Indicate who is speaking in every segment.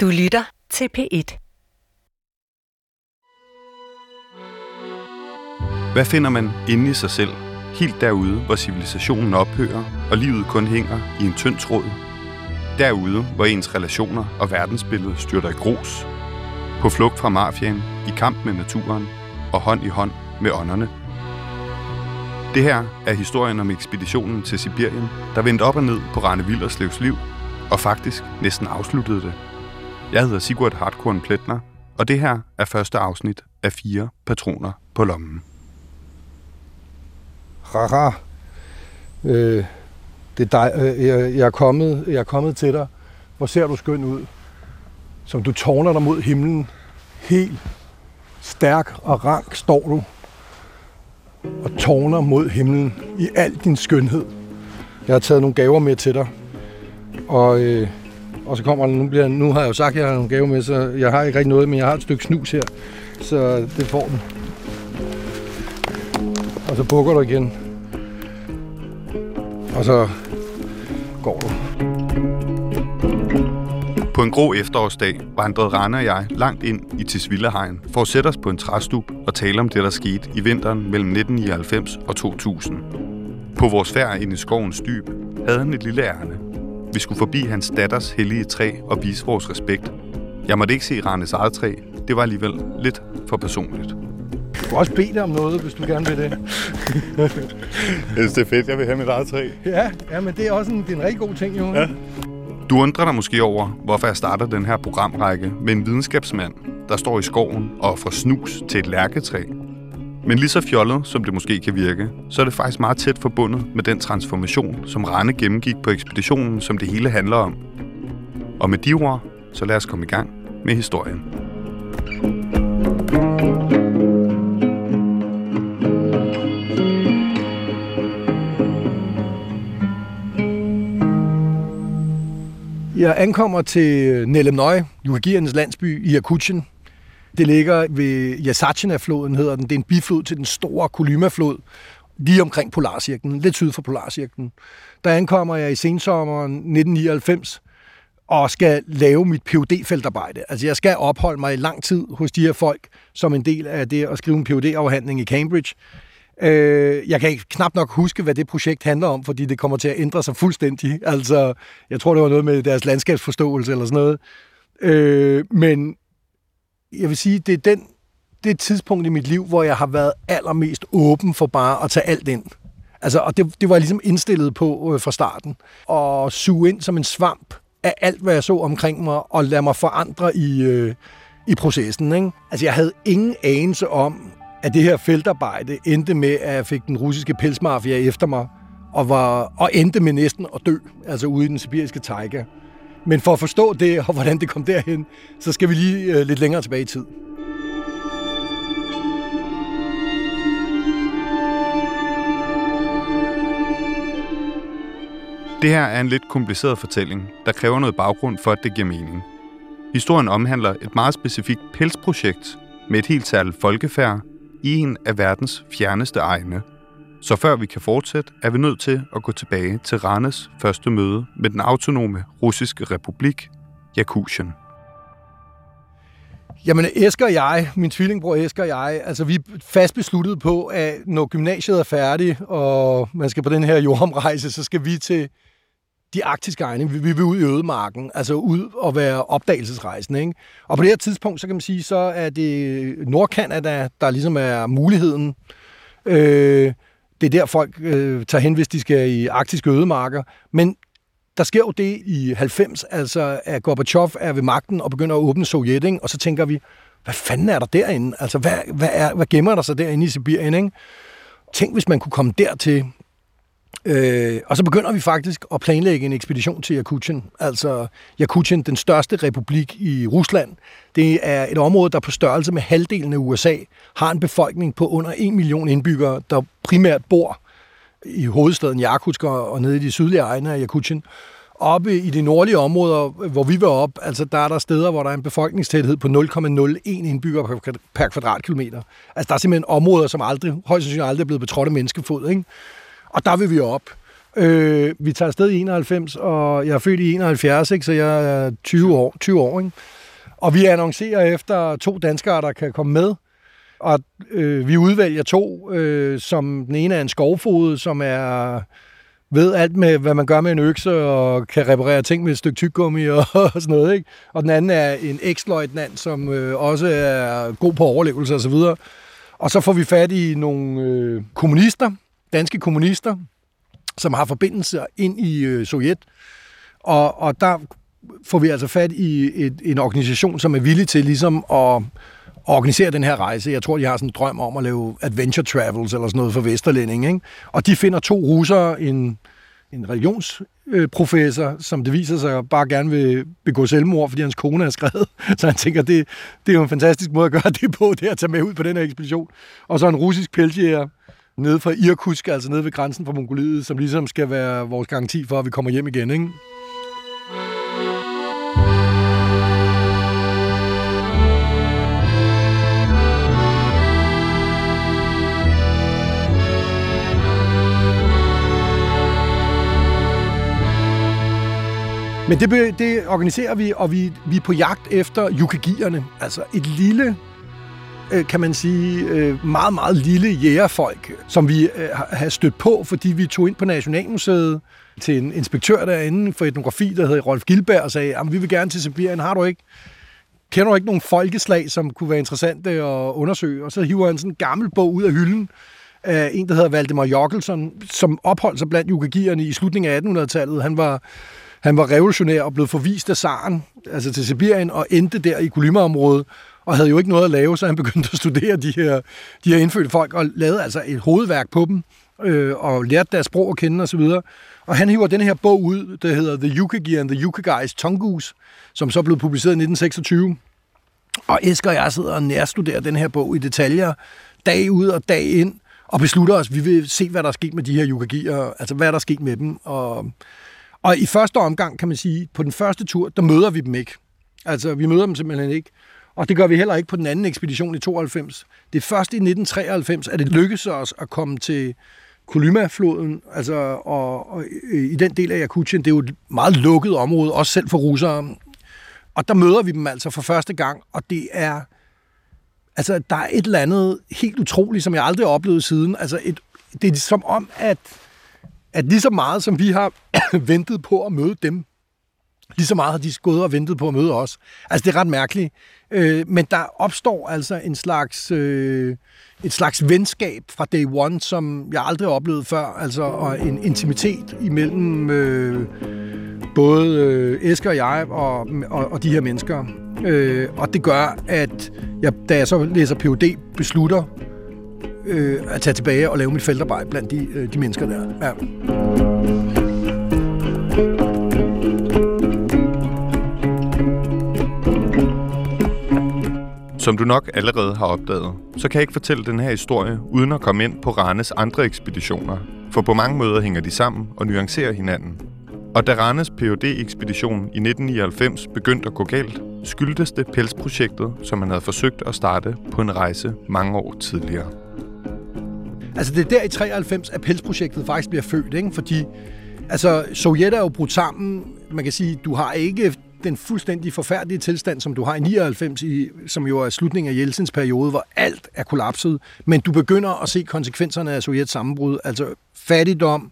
Speaker 1: Du lytter til P1.
Speaker 2: Hvad finder man inde i sig selv, helt derude, hvor civilisationen ophører, og livet kun hænger i en tynd tråd? Derude, hvor ens relationer og verdensbillede styrter i grus, på flugt fra mafiaen, i kamp med naturen og hånd i hånd med ånderne. Det her er historien om ekspeditionen til Sibirien, der vendte op og ned på Rane Villerslevs liv, og faktisk næsten afsluttede det. Jeg hedder Sigurd Hartkorn Pletner, og det her er første afsnit af fire patroner på lommen.
Speaker 3: Haha, øh, det er dig, øh, jeg, jeg, er kommet, jeg er kommet til dig. Hvor ser du skøn ud? Som du tårner dig mod himlen. Helt stærk og rank står du og tårner mod himlen i al din skønhed. Jeg har taget nogle gaver med til dig, og, øh, og så kommer den, nu, bliver, nu har jeg jo sagt, at jeg har nogle gave med, så jeg har ikke rigtig noget, men jeg har et stykke snus her, så det får den. Og så bukker du igen. Og så går du.
Speaker 2: På en grå efterårsdag vandrede Rane og jeg langt ind i Tisvildehegn for at sætte os på en træstup og tale om det, der skete i vinteren mellem 1999 og 2000. På vores færd ind i skovens dyb havde han et lille ærne. Vi skulle forbi hans datters hellige træ og vise vores respekt. Jeg måtte ikke se Ranes eget træ. Det var alligevel lidt for personligt.
Speaker 3: Du kan også bede dig om noget, hvis du gerne vil det.
Speaker 2: Jeg synes, det er fedt. Jeg vil have mit eget træ.
Speaker 3: Ja, ja men det er også en, det er en rigtig god ting, jo.
Speaker 2: Ja. Du undrer dig måske over, hvorfor jeg starter den her programrække med en videnskabsmand, der står i skoven og får snus til et lærketræ. Men lige så fjollet, som det måske kan virke, så er det faktisk meget tæt forbundet med den transformation, som Rane gennemgik på ekspeditionen, som det hele handler om. Og med de ord, så lad os komme i gang med historien.
Speaker 3: Jeg ankommer til Nellemnøje, Jurgiernes landsby i Yakutien. Det ligger ved Yasachina-floden, hedder den. Det er en biflod til den store Kolyma-flod, lige omkring Polarcirklen, lidt syd for Polarcirklen. Der ankommer jeg i sensommeren 1999 og skal lave mit phd feltarbejde Altså jeg skal opholde mig i lang tid hos de her folk, som en del af det at skrive en phd afhandling i Cambridge. Øh, jeg kan ikke knap nok huske, hvad det projekt handler om, fordi det kommer til at ændre sig fuldstændig. Altså, jeg tror, det var noget med deres landskabsforståelse eller sådan noget. Øh, men jeg vil sige, det er den, det er et tidspunkt i mit liv, hvor jeg har været allermest åben for bare at tage alt ind. Altså, og det, det var jeg ligesom indstillet på øh, fra starten. Og suge ind som en svamp af alt, hvad jeg så omkring mig, og lade mig forandre i, øh, i processen. Ikke? Altså, jeg havde ingen anelse om, at det her feltarbejde endte med, at jeg fik den russiske pelsmafia efter mig, og, var, og endte med næsten at dø, altså ude i den sibiriske taiga. Men for at forstå det, og hvordan det kom derhen, så skal vi lige øh, lidt længere tilbage i tid.
Speaker 2: Det her er en lidt kompliceret fortælling, der kræver noget baggrund for, at det giver mening. Historien omhandler et meget specifikt pelsprojekt med et helt særligt folkefærd i en af verdens fjerneste egne. Så før vi kan fortsætte, er vi nødt til at gå tilbage til Randes første møde med den autonome russiske republik, Jakutien.
Speaker 3: Jamen, Esker og jeg, min tvillingbror Esker og jeg, altså vi er fast besluttet på, at når gymnasiet er færdigt, og man skal på den her jordomrejse, så skal vi til de arktiske egne. Vi, vi vil ud i ødemarken, altså ud og være opdagelsesrejsende. Ikke? Og på det her tidspunkt, så kan man sige, så er det Nordkanada, der ligesom er muligheden. Øh, det er der, folk øh, tager hen, hvis de skal i arktiske ødemarker. Men der sker jo det i 90, altså at Gorbachev er ved magten og begynder at åbne Sovjet, ikke? og så tænker vi, hvad fanden er der derinde? Altså, hvad, hvad, er, hvad gemmer der sig derinde i Sibirien? Ikke? Tænk, hvis man kunne komme dertil, Øh, og så begynder vi faktisk at planlægge en ekspedition til Jakutien. Altså Jakutien, den største republik i Rusland. Det er et område, der på størrelse med halvdelen af USA har en befolkning på under 1 million indbyggere, der primært bor i hovedstaden Jakutsk og nede i de sydlige egne af Jakutien. Oppe i de nordlige områder, hvor vi var op, altså der er der steder, hvor der er en befolkningstæthed på 0,01 indbygger per kvadratkilometer. Altså der er simpelthen områder, som aldrig, højst sandsynligt aldrig er blevet betrådt af menneskefod, ikke? Og der vil vi op. Øh, vi tager afsted i 91, og jeg er født i 71, ikke? så jeg er 20 år. 20 år ikke? Og vi annoncerer efter to danskere, der kan komme med. Og øh, vi udvælger to, øh, som den ene er en skovfod, som er ved alt med, hvad man gør med en økse, og kan reparere ting med et stykke tyggegummi og, og sådan noget. Ikke? Og den anden er en eksløjtnant, som øh, også er god på overlevelse osv. Og, og så får vi fat i nogle øh, kommunister, danske kommunister, som har forbindelser ind i øh, Sovjet. Og, og der får vi altså fat i et, en organisation, som er villig til ligesom at organisere den her rejse. Jeg tror, de har sådan en drøm om at lave adventure travels eller sådan noget for Vesterlænding. Ikke? Og de finder to russere, en, en religionsprofessor, som det viser sig bare gerne vil begå selvmord, fordi hans kone er skrevet. Så han tænker, det, det er jo en fantastisk måde at gøre det på, det at tage med ud på den her ekspedition. Og så en russisk pelsjæger, nede fra Irkutsk, altså nede ved grænsen fra Mongoliet, som ligesom skal være vores garanti for, at vi kommer hjem igen. Ikke? Men det, det organiserer vi, og vi, vi er på jagt efter yukagierne. Altså et lille, Øh, kan man sige, øh, meget, meget lille jægerfolk, som vi øh, har stødt på, fordi vi tog ind på Nationalmuseet til en inspektør derinde for etnografi, der hedder Rolf Gilberg, og sagde, at vi vil gerne til Sibirien, har du ikke? Kender du ikke nogen folkeslag, som kunne være interessante at undersøge? Og så hiver han sådan en gammel bog ud af hylden, af en, der hedder Valdemar Jokkelsen, som opholdt sig blandt yukagierne i slutningen af 1800-tallet. Han var han var revolutionær og blev forvist af Saren, altså til Sibirien, og endte der i Kolyma-området, og havde jo ikke noget at lave, så han begyndte at studere de her, de her indfødte folk, og lavede altså et hovedværk på dem, øh, og lærte deres sprog at kende osv. Og, og han hiver den her bog ud, der hedder The Yukagi and the Yukagais Tongus, som så blev publiceret i 1926. Og Esker og jeg sidder og nærstuderer den her bog i detaljer, dag ud og dag ind, og beslutter os, at vi vil se, hvad der er sket med de her yukagier, altså hvad der er sket med dem, og og i første omgang, kan man sige, på den første tur, der møder vi dem ikke. Altså, vi møder dem simpelthen ikke. Og det gør vi heller ikke på den anden ekspedition i 92. Det er først i 1993, at det lykkedes os at komme til Kolyma-floden, altså, og, og i den del af Jakutien, det er jo et meget lukket område, også selv for russere. Og der møder vi dem altså for første gang, og det er, altså, der er et eller andet helt utroligt, som jeg aldrig har oplevet siden. Altså, et, det er som om, at at lige så meget som vi har ventet på at møde dem, lige så meget har de gået og ventet på at møde os. Altså, det er ret mærkeligt. Øh, men der opstår altså en slags, øh, et slags venskab fra day one, som jeg aldrig har oplevet før. Altså, og en intimitet imellem øh, både øh, Esker og jeg og, og, og de her mennesker. Øh, og det gør, at jeg, da jeg så læser PhD, beslutter øh, at tage tilbage og lave mit feltarbejde blandt de, øh, de mennesker der. Ja.
Speaker 2: Som du nok allerede har opdaget, så kan jeg ikke fortælle den her historie uden at komme ind på Ranes andre ekspeditioner, for på mange måder hænger de sammen og nuancerer hinanden. Og da Ranes phd ekspedition i 1999 begyndte at gå galt, skyldtes det pelsprojektet, som han havde forsøgt at starte på en rejse mange år tidligere.
Speaker 3: Altså det er der i 93, at pelsprojektet faktisk bliver født, ikke? fordi altså, Sovjet er jo brudt sammen. Man kan sige, du har ikke den fuldstændig forfærdelige tilstand, som du har i 99, i, som jo er slutningen af Jeltsins periode, hvor alt er kollapset. Men du begynder at se konsekvenserne af Sovjets sammenbrud, altså fattigdom,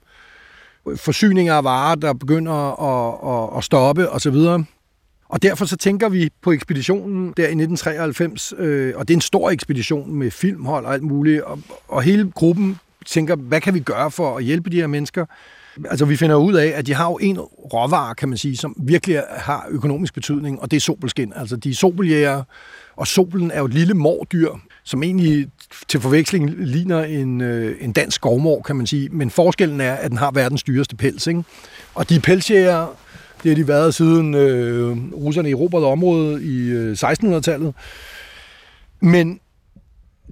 Speaker 3: forsyninger af varer, der begynder at, at, at stoppe osv. Og derfor så tænker vi på ekspeditionen der i 1993, øh, og det er en stor ekspedition med filmhold og alt muligt, og, og hele gruppen tænker, hvad kan vi gøre for at hjælpe de her mennesker? Altså vi finder ud af, at de har jo en råvare, kan man sige, som virkelig har økonomisk betydning, og det er sobelskin. Altså de er sobeljæger, og solen er jo et lille mordyr, som egentlig til forveksling ligner en, øh, en dansk skovmor, kan man sige. Men forskellen er, at den har verdens dyreste pels. Ikke? Og de pelsjæger det har de været siden øh, russerne erobrede området i øh, 1600-tallet. Men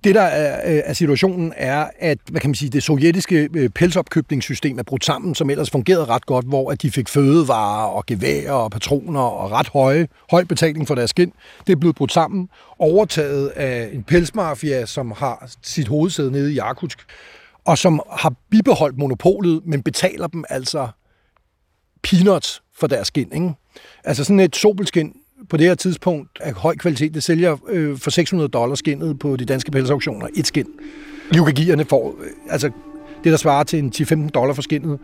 Speaker 3: det, der er, øh, er situationen, er, at hvad kan man sige, det sovjetiske øh, pelsopkøbningssystem er brudt sammen, som ellers fungerede ret godt, hvor at de fik fødevarer og geværer og patroner og ret høje, høj betaling for deres skind. Det er blevet brudt sammen, overtaget af en pelsmafia, som har sit hovedsæde nede i Jakutsk. og som har bibeholdt monopolet, men betaler dem altså peanuts for deres skind. Ikke? Altså sådan et sobelskin på det her tidspunkt af høj kvalitet, det sælger øh, for 600 dollars skinnet på de danske pelsauktioner. Et skin. Yukagierne får øh, altså det, der svarer til en 10-15 dollar for skinnet.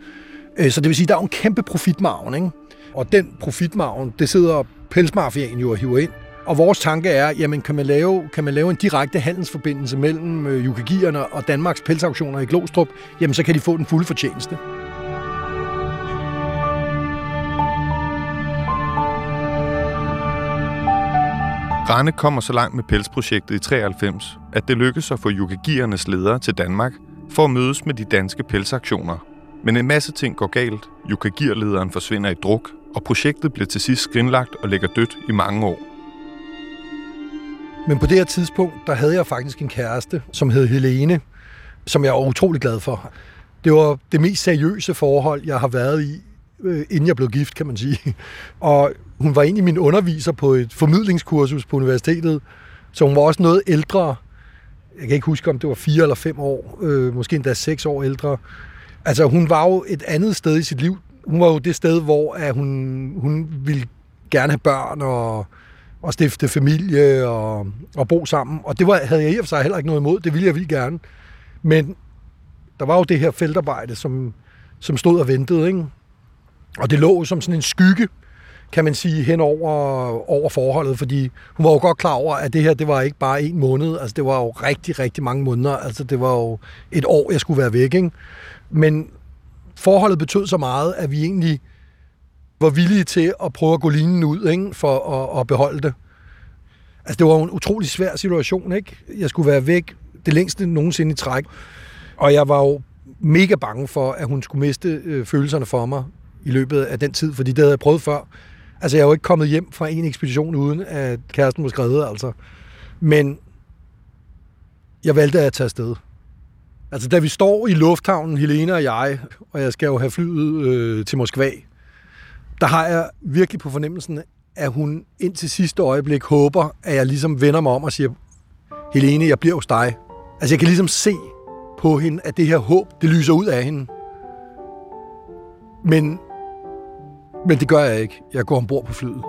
Speaker 3: Øh, så det vil sige, at der er en kæmpe profitmargen. Ikke? Og den profitmargen, det sidder pelsmafiaen jo og hiver ind. Og vores tanke er, jamen kan man lave, kan man lave en direkte handelsforbindelse mellem øh, Yukagierne og Danmarks pelsauktioner i Glostrup, jamen så kan de få den fulde fortjeneste.
Speaker 2: Rane kommer så langt med pelsprojektet i 93, at det lykkes at få Yukagiernes ledere til Danmark for at mødes med de danske pelsaktioner. Men en masse ting går galt. Yukagir-lederen forsvinder i druk, og projektet bliver til sidst skrinlagt og ligger dødt i mange år.
Speaker 3: Men på det her tidspunkt, der havde jeg faktisk en kæreste, som hed Helene, som jeg var utrolig glad for. Det var det mest seriøse forhold, jeg har været i, øh, inden jeg blev gift, kan man sige. Og hun var egentlig min underviser på et formidlingskursus på universitetet, så hun var også noget ældre. Jeg kan ikke huske, om det var fire eller fem år, øh, måske endda seks år ældre. Altså, hun var jo et andet sted i sit liv. Hun var jo det sted, hvor at hun, hun ville gerne have børn og, og stifte familie og, og bo sammen. Og det var, havde jeg i og for sig heller ikke noget imod. Det ville jeg vildt gerne. Men der var jo det her feltarbejde, som, som stod og ventede. Ikke? Og det lå som sådan en skygge, kan man sige, hen over, over forholdet, fordi hun var jo godt klar over, at det her, det var ikke bare en måned, altså det var jo rigtig, rigtig mange måneder, altså det var jo et år, jeg skulle være væk, ikke? Men forholdet betød så meget, at vi egentlig var villige til at prøve at gå linjen ud, ikke? For at, at beholde det. Altså det var jo en utrolig svær situation, ikke? Jeg skulle være væk det længste nogensinde i træk, og jeg var jo mega bange for, at hun skulle miste øh, følelserne for mig i løbet af den tid, fordi det havde jeg prøvet før. Altså, jeg er jo ikke kommet hjem fra en ekspedition, uden at kæresten var skrevet, altså. Men jeg valgte at tage afsted. Altså, da vi står i lufthavnen, Helena og jeg, og jeg skal jo have flyet øh, til Moskva, der har jeg virkelig på fornemmelsen, at hun ind til sidste øjeblik håber, at jeg ligesom vender mig om og siger, Helene, jeg bliver hos dig. Altså, jeg kan ligesom se på hende, at det her håb, det lyser ud af hende. Men men det gør jeg ikke. Jeg går ombord på flyet.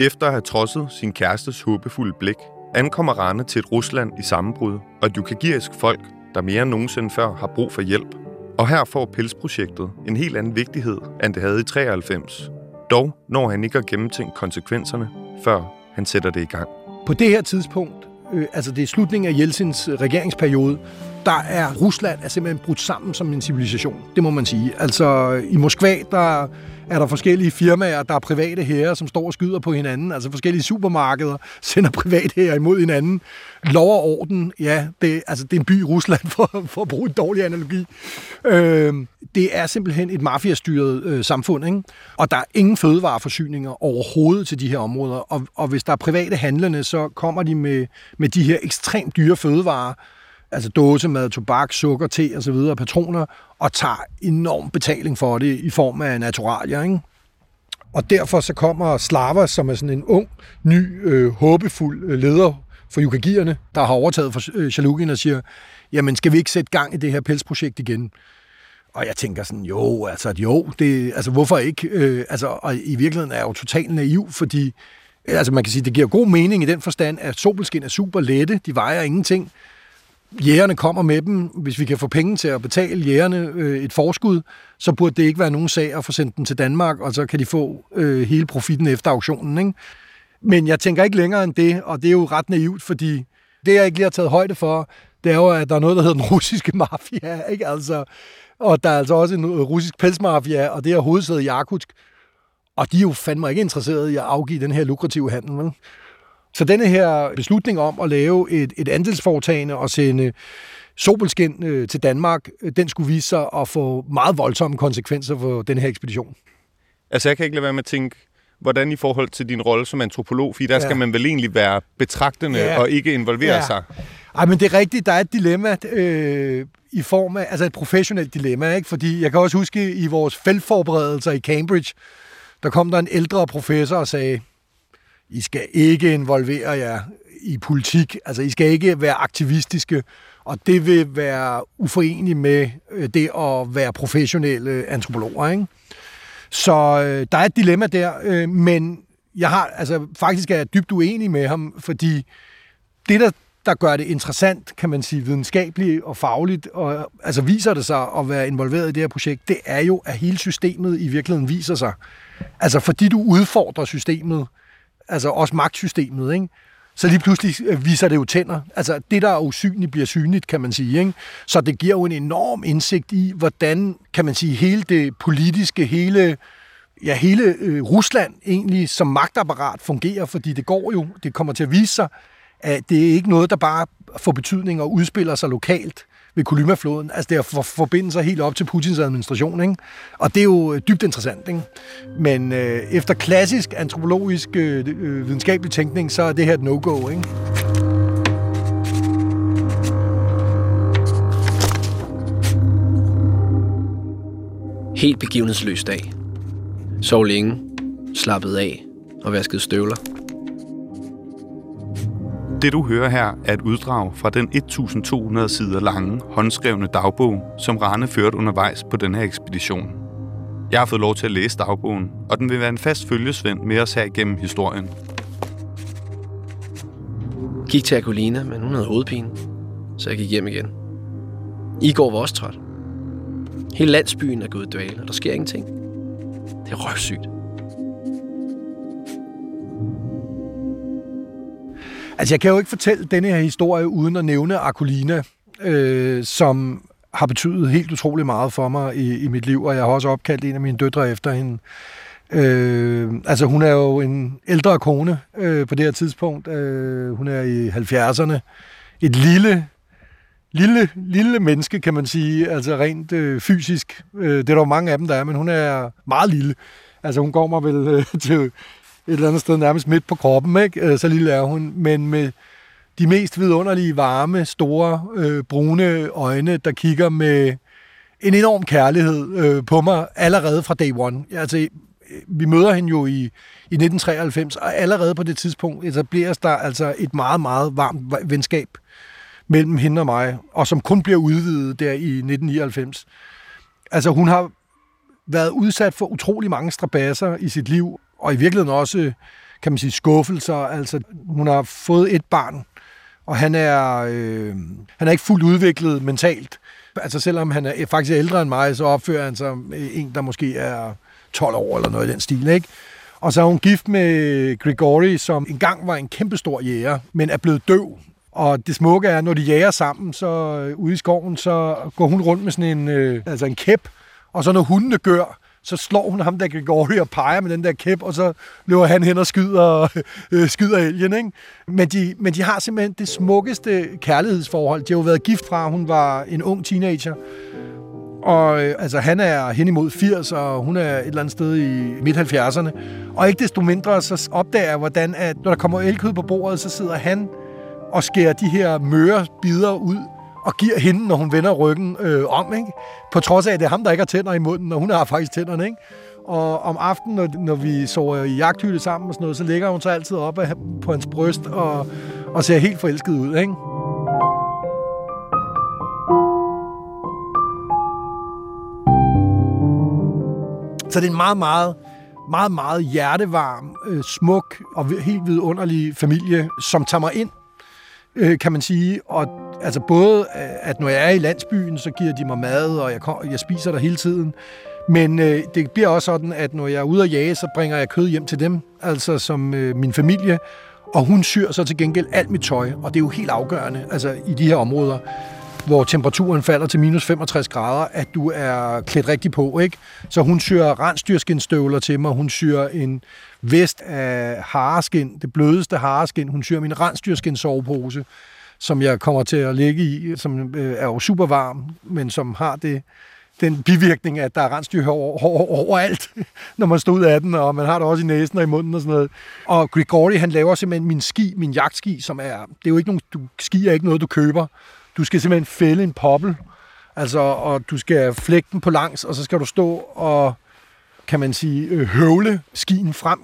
Speaker 2: Efter at have trodset sin kærestes håbefulde blik, ankommer Rane til et Rusland i sammenbrud og et yukagirisk folk, der mere end nogensinde før har brug for hjælp. Og her får pelsprojektet en helt anden vigtighed, end det havde i 93. Dog når han ikke at gennemtænke konsekvenserne, før han sætter det i gang.
Speaker 3: På det her tidspunkt øh, altså det er slutningen af Jeltsins regeringsperiode, der er Rusland er simpelthen brudt sammen som en civilisation. Det må man sige. Altså i Moskva, der er der forskellige firmaer, der er private herrer, som står og skyder på hinanden. Altså forskellige supermarkeder sender private herrer imod hinanden. Lov og orden, ja, det, altså, det er en by i Rusland, for, for at bruge en dårlig analogi. Øh, det er simpelthen et mafiastyret øh, samfund, ikke? og der er ingen fødevareforsyninger overhovedet til de her områder. Og, og hvis der er private handlende, så kommer de med, med de her ekstremt dyre fødevarer, altså dåsemad, tobak, sukker, te og så videre, patroner, og tager enorm betaling for det i form af naturalier. Ikke? Og derfor så kommer Slava, som er sådan en ung, ny, øh, håbefuld øh, leder for yukagierne, der har overtaget for øh, og siger, jamen skal vi ikke sætte gang i det her pelsprojekt igen? Og jeg tænker sådan, jo, altså jo, det, altså hvorfor ikke? Øh, altså, og i virkeligheden er jeg jo totalt naiv, fordi altså man kan sige, det giver god mening i den forstand, at sobelskin er super lette, de vejer ingenting, jægerne kommer med dem. Hvis vi kan få penge til at betale jægerne øh, et forskud, så burde det ikke være nogen sag at få sendt dem til Danmark, og så kan de få øh, hele profitten efter auktionen. Ikke? Men jeg tænker ikke længere end det, og det er jo ret naivt, fordi det, jeg ikke lige har taget højde for, det er jo, at der er noget, der hedder den russiske mafia, ikke? Altså, og der er altså også en øh, russisk pelsmafia, og det er hovedsædet i Jakutsk, og de er jo fandme ikke interesserede i at afgive den her lukrative handel. Vel? Så denne her beslutning om at lave et, et andelsforetagende og sende Sobelskin øh, til Danmark, øh, den skulle vise sig at få meget voldsomme konsekvenser for den her ekspedition.
Speaker 2: Altså jeg kan ikke lade være med at tænke, hvordan i forhold til din rolle som antropolog, fordi der ja. skal man vel egentlig være betragtende ja. og ikke involvere ja. sig.
Speaker 3: Ej, men det er rigtigt, der er et dilemma øh, i form af, altså et professionelt dilemma, ikke? fordi jeg kan også huske i vores feltforberedelser i Cambridge, der kom der en ældre professor og sagde, i skal ikke involvere jer i politik, altså I skal ikke være aktivistiske, og det vil være uforeneligt med øh, det at være professionelle antropologer. Ikke? Så øh, der er et dilemma der, øh, men jeg har, altså, faktisk er jeg dybt uenig med ham, fordi det, der, der gør det interessant, kan man sige, videnskabeligt og fagligt, og altså viser det sig at være involveret i det her projekt, det er jo, at hele systemet i virkeligheden viser sig. Altså fordi du udfordrer systemet, altså også magtsystemet, ikke? så lige pludselig øh, viser det jo tænder. Altså det, der er usynligt, bliver synligt, kan man sige. Ikke? Så det giver jo en enorm indsigt i, hvordan, kan man sige, hele det politiske, hele ja, hele øh, Rusland egentlig som magtapparat fungerer, fordi det går jo, det kommer til at vise sig, at det er ikke noget, der bare får betydning og udspiller sig lokalt ved Kolymafloden. Altså det er for, helt op til Putins administration, ikke? Og det er jo øh, dybt interessant, ikke? Men øh, efter klassisk antropologisk øh, øh, videnskabelig tænkning, så er det her et no-go, ikke?
Speaker 1: Helt begivenhedsløs dag. Sov længe, slappet af og vasket støvler.
Speaker 2: Det du hører her er et uddrag fra den 1200 sider lange, håndskrevne dagbog, som Rane førte undervejs på den her ekspedition. Jeg har fået lov til at læse dagbogen, og den vil være en fast følgesvend med os her igennem historien.
Speaker 1: Gik til Akulina, men hun havde hovedpine, så jeg gik hjem igen. I går var også træt. Hele landsbyen er gået i dvale, og der sker ingenting. Det er røvsygt.
Speaker 3: Altså, jeg kan jo ikke fortælle denne her historie uden at nævne Akulina, øh, som har betydet helt utrolig meget for mig i, i mit liv, og jeg har også opkaldt en af mine døtre efter hende. Øh, altså, hun er jo en ældre kone øh, på det her tidspunkt. Øh, hun er i 70'erne. Et lille, lille, lille menneske, kan man sige, altså rent øh, fysisk. Øh, det er der jo mange af dem, der er, men hun er meget lille. Altså, hun går mig vel øh, til et eller andet sted nærmest midt på kroppen, ikke? Øh, så lille er hun, men med de mest vidunderlige, varme, store, øh, brune øjne, der kigger med en enorm kærlighed øh, på mig allerede fra day one. Altså, vi møder hende jo i, i 1993, og allerede på det tidspunkt etableres der altså et meget, meget varmt venskab mellem hende og mig, og som kun bliver udvidet der i 1999. Altså, hun har været udsat for utrolig mange strabasser i sit liv, og i virkeligheden også, kan man sige, skuffelser. Altså, hun har fået et barn, og han er, øh, han er ikke fuldt udviklet mentalt. Altså, selvom han er faktisk ældre end mig, så opfører han sig øh, en, der måske er 12 år eller noget i den stil, ikke? Og så er hun gift med Grigori, som engang var en kæmpestor jæger, men er blevet døv. Og det smukke er, når de jager sammen, så øh, ude i skoven, så går hun rundt med sådan en, øh, altså en kæp, og så når hundene gør, så slår hun ham der Gregory og peger med den der kæp, og så løber han hen og skyder, øh, skyder elgen. Ikke? Men, de, men de har simpelthen det smukkeste kærlighedsforhold. De har jo været gift fra, hun var en ung teenager. Og øh, altså, han er hen imod 80, og hun er et eller andet sted i midt-70'erne. Og ikke desto mindre, så opdager jeg, hvordan at, når der kommer elkød på bordet, så sidder han og skærer de her møre bider ud og giver hende, når hun vender ryggen øh, om, ikke? På trods af, at det er ham, der ikke har tænder i munden, og hun har faktisk tænderne, ikke? Og om aftenen, når, når vi sover i jagthytte sammen og sådan noget, så ligger hun så altid op på hans bryst og, og ser helt forelsket ud, ikke? Så det er en meget, meget, meget, meget hjertevarm, øh, smuk og helt vidunderlig familie, som tager mig ind, øh, kan man sige. Og altså både, øh, at når jeg er i landsbyen, så giver de mig mad, og jeg, jeg spiser der hele tiden. Men øh, det bliver også sådan, at når jeg er ude at jage, så bringer jeg kød hjem til dem, altså som øh, min familie. Og hun syr så til gengæld alt mit tøj, og det er jo helt afgørende altså i de her områder hvor temperaturen falder til minus 65 grader, at du er klædt rigtig på, ikke? Så hun syr rensdyrskindstøvler til mig, hun syr en vest af hareskin, det blødeste hareskin, hun syr min rensdyrskindsovepose. sovepose, som jeg kommer til at ligge i, som øh, er jo super varm, men som har det, den bivirkning, at der er rensdyr over, over, overalt, når man står ud af den, og man har det også i næsen og i munden og sådan noget. Og Grigori, han laver simpelthen min ski, min jagtski, som er, det er jo ikke nogen, du, ski er ikke noget, du køber. Du skal simpelthen fælde en poppel, altså, og du skal flække den på langs, og så skal du stå og, kan man sige, øh, høvle skien frem,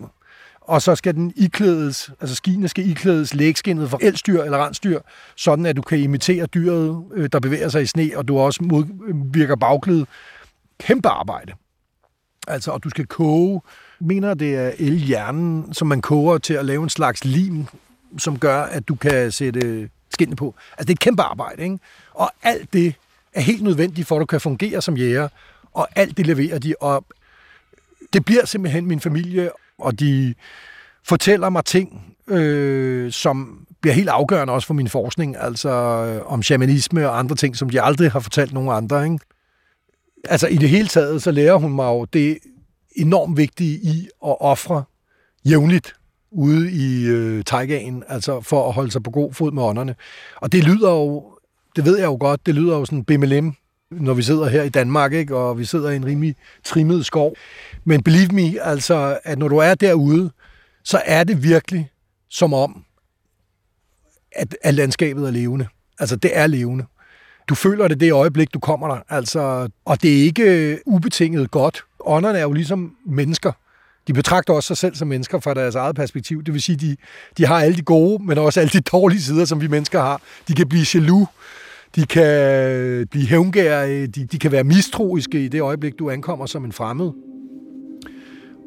Speaker 3: og så skal den iklædes, altså skiene skal iklædes lægskinnet for elstyr eller rensdyr, sådan at du kan imitere dyret, øh, der bevæger sig i sne, og du også modvirker øh, bagklæde. Kæmpe arbejde. Altså, og du skal koge, mener det er elhjernen, som man koger til at lave en slags lim, som gør, at du kan sætte skinnet på. Altså, det er et kæmpe arbejde, ikke? Og alt det er helt nødvendigt for, at du kan fungere som jæger, og alt det leverer de, og det bliver simpelthen min familie, og de fortæller mig ting, øh, som bliver helt afgørende også for min forskning, altså øh, om shamanisme og andre ting, som de aldrig har fortalt nogen andre. Ikke? Altså i det hele taget, så lærer hun mig jo det enormt vigtige i at ofre jævnligt ude i øh, taigaen, altså for at holde sig på god fod med ånderne. Og det lyder jo, det ved jeg jo godt, det lyder jo sådan BMLM, når vi sidder her i Danmark, ikke? og vi sidder i en rimelig trimmet skov. Men believe me, altså, at når du er derude, så er det virkelig som om, at, at landskabet er levende. Altså, det er levende. Du føler det det øjeblik, du kommer der. Altså, og det er ikke øh, ubetinget godt. Ånderne er jo ligesom mennesker. De betragter også sig selv som mennesker fra deres eget perspektiv. Det vil sige, de, de har alle de gode, men også alle de dårlige sider, som vi mennesker har. De kan blive jaloux, de kan blive hævngærige, øh, de, de kan være mistroiske i det øjeblik, du ankommer som en fremmed.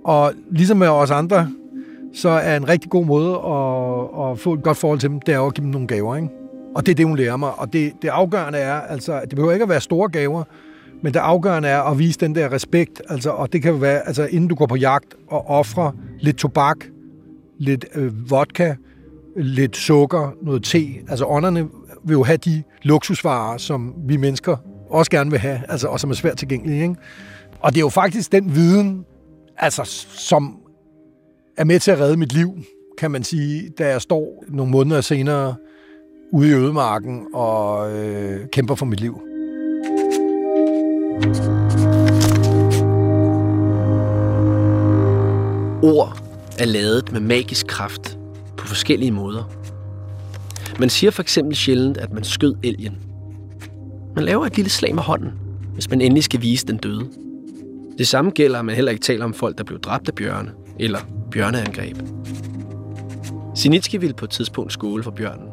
Speaker 3: Og ligesom med os andre, så er en rigtig god måde at, at få et godt forhold til dem, det er at give dem nogle gaver. Ikke? Og det er det, hun lærer mig. Og det, det afgørende er, altså, det behøver ikke at være store gaver, men det afgørende er at vise den der respekt. Altså, og det kan være, altså, inden du går på jagt og ofre lidt tobak, lidt øh, vodka, lidt sukker, noget te. Altså ånderne vil jo have de luksusvarer, som vi mennesker også gerne vil have, altså, og som er svært tilgængelige. Ikke? Og det er jo faktisk den viden, altså, som er med til at redde mit liv, kan man sige, da jeg står nogle måneder senere ude i ødemarken og øh, kæmper for mit liv.
Speaker 1: Ord er lavet med magisk kraft på forskellige måder. Man siger for eksempel sjældent, at man skød elgen. Man laver et lille slag med hånden, hvis man endelig skal vise den døde. Det samme gælder, at man heller ikke taler om folk, der blev dræbt af bjørne, eller bjørneangreb. Sinitski ville på et tidspunkt skåle for bjørnen,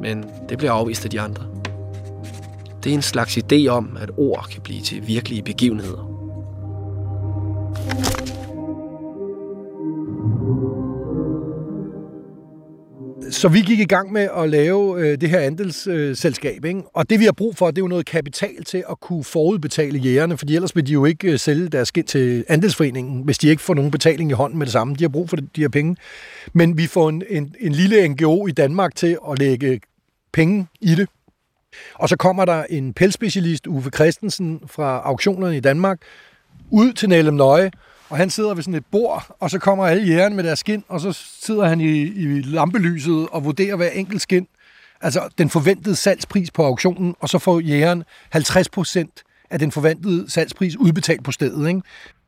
Speaker 1: men det blev afvist af de andre. Det er en slags idé om, at ord kan blive til virkelige begivenheder.
Speaker 3: Så vi gik i gang med at lave øh, det her andelsselskab, ikke? og det vi har brug for, det er jo noget kapital til at kunne forudbetale jægerne, fordi ellers vil de jo ikke øh, sælge deres skind til andelsforeningen, hvis de ikke får nogen betaling i hånden med det samme. De har brug for de her penge. Men vi får en, en, en lille NGO i Danmark til at lægge penge i det. Og så kommer der en pelspecialist, Uffe Christensen, fra auktionerne i Danmark, ud til Nælem Nøje, og han sidder ved sådan et bord, og så kommer alle jægerne med deres skin, og så sidder han i, i lampelyset og vurderer hver enkelt skin. Altså den forventede salgspris på auktionen, og så får jægeren 50 procent af den forventede salgspris udbetalt på stedet. Ikke?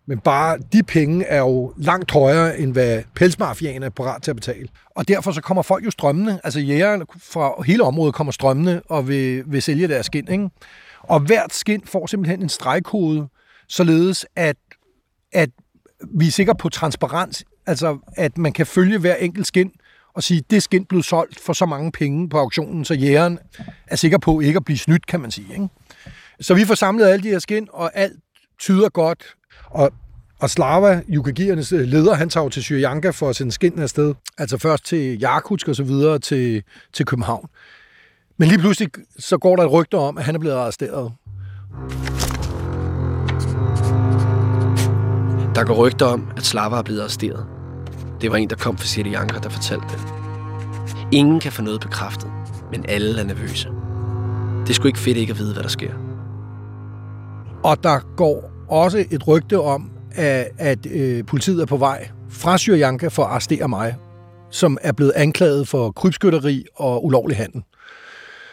Speaker 3: Men bare de penge er jo langt højere, end hvad pelsmafianen er parat til at betale. Og derfor så kommer folk jo strømmende, altså jægerne fra hele området kommer strømmende og vil, vil sælge deres skin. Ikke? Og hvert skin får simpelthen en stregkode, således at, at vi er sikre på transparens, altså at man kan følge hver enkelt skind og sige, det skind blev solgt for så mange penge på auktionen, så jægeren er sikker på ikke at blive snydt, kan man sige. Ikke? Så vi får samlet alle de her skind, og alt tyder godt. Og, og Slava, Yukagiernes øh, leder, han tager jo til Syrianka for at sende skindene afsted. Altså først til Jakutsk og så videre til, til København. Men lige pludselig så går der et rygte om, at han er blevet arresteret.
Speaker 1: Der går rygter om, at Slava er blevet arresteret. Det var en, der kom fra Sirianka, der fortalte det. Ingen kan få noget bekræftet, men alle er nervøse. Det skulle ikke fedt ikke at vide, hvad der sker.
Speaker 3: Og der går også et rygte om, at, at øh, politiet er på vej fra Syrianka for at arrestere mig, som er blevet anklaget for krybskytteri og ulovlig handel.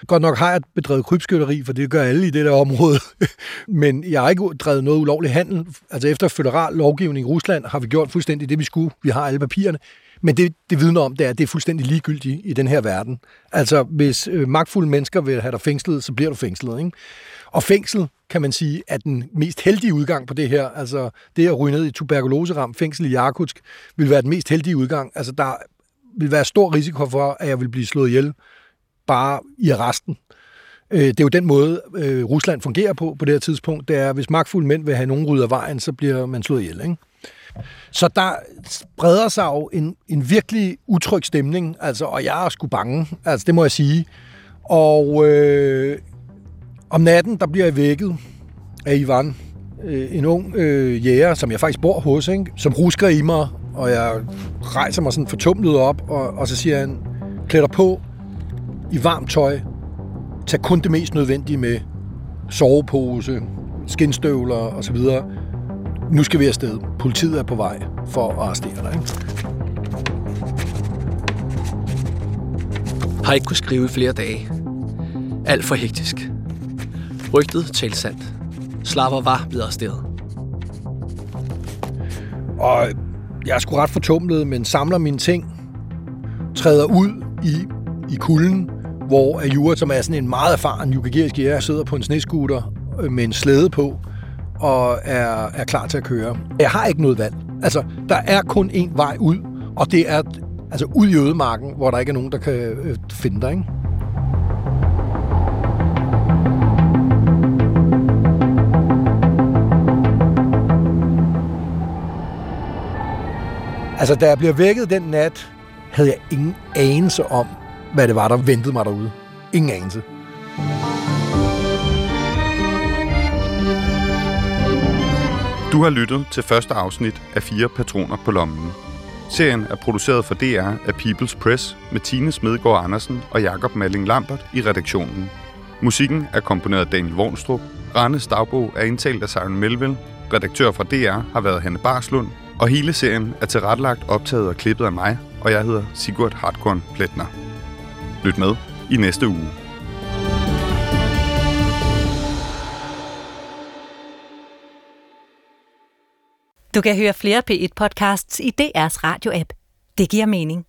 Speaker 3: Godt nok har jeg bedrevet krybskytteri, for det gør alle i det der område. Men jeg har ikke drevet noget ulovlig handel. Altså efter federal lovgivning i Rusland har vi gjort fuldstændig det, vi skulle. Vi har alle papirerne. Men det, det vidner om, det er, at det er fuldstændig ligegyldigt i den her verden. Altså, hvis øh, magtfulde mennesker vil have dig fængslet, så bliver du fængslet. Ikke? Og fængsel, kan man sige, er den mest heldige udgang på det her. Altså, det at ryge ned i tuberkuloseram, fængsel i Jakutsk, vil være den mest heldige udgang. Altså, der vil være stor risiko for, at jeg vil blive slået ihjel bare i resten. Øh, det er jo den måde, øh, Rusland fungerer på på det her tidspunkt. Det er, hvis magtfulde mænd vil have nogen rydder vejen, så bliver man slået ihjel. Ikke? Så der spreder sig jo en, en virkelig utryg stemning, altså, og jeg er sgu bange, altså det må jeg sige. Og øh, om natten, der bliver jeg vækket af Ivan, øh, en ung øh, jæger, som jeg faktisk bor hos, ikke? som rusker i mig, og jeg rejser mig sådan fortumlet op, og, og så siger han, klæder på i varmt tøj, tag kun det mest nødvendige med, sovepose, skinstøvler osv., nu skal vi afsted. Politiet er på vej for at arrestere dig.
Speaker 1: Har ikke kunne skrive i flere dage. Alt for hektisk. Rygtet talte sandt. Slapper var blevet arresteret.
Speaker 3: Og jeg er sgu ret fortumlet, men samler mine ting, træder ud i, i kulden, hvor Ajura, som er sådan en meget erfaren yukagerisk jæger, sidder på en snescooter øh, med en slæde på, og er, er klar til at køre. Jeg har ikke noget valg. Altså, der er kun én vej ud, og det er altså ud i ødemarken, hvor der ikke er nogen, der kan øh, finde dig. Ikke? Altså, da jeg bliver vækket den nat, havde jeg ingen anelse om, hvad det var, der ventede mig derude. Ingen anelse.
Speaker 2: Du har lyttet til første afsnit af Fire Patroner på Lommen. Serien er produceret for DR af People's Press med Tine Smedgaard Andersen og Jakob Malling Lambert i redaktionen. Musikken er komponeret af Daniel Vornstrup. Rannes dagbog er indtalt af Søren Melville. Redaktør fra DR har været Hanne Barslund. Og hele serien er tilrettelagt, optaget og klippet af mig, og jeg hedder Sigurd Hartkorn Pletner. Lyt med i næste uge.
Speaker 4: Du kan høre flere P1-podcasts i DR's radio-app. Det giver mening.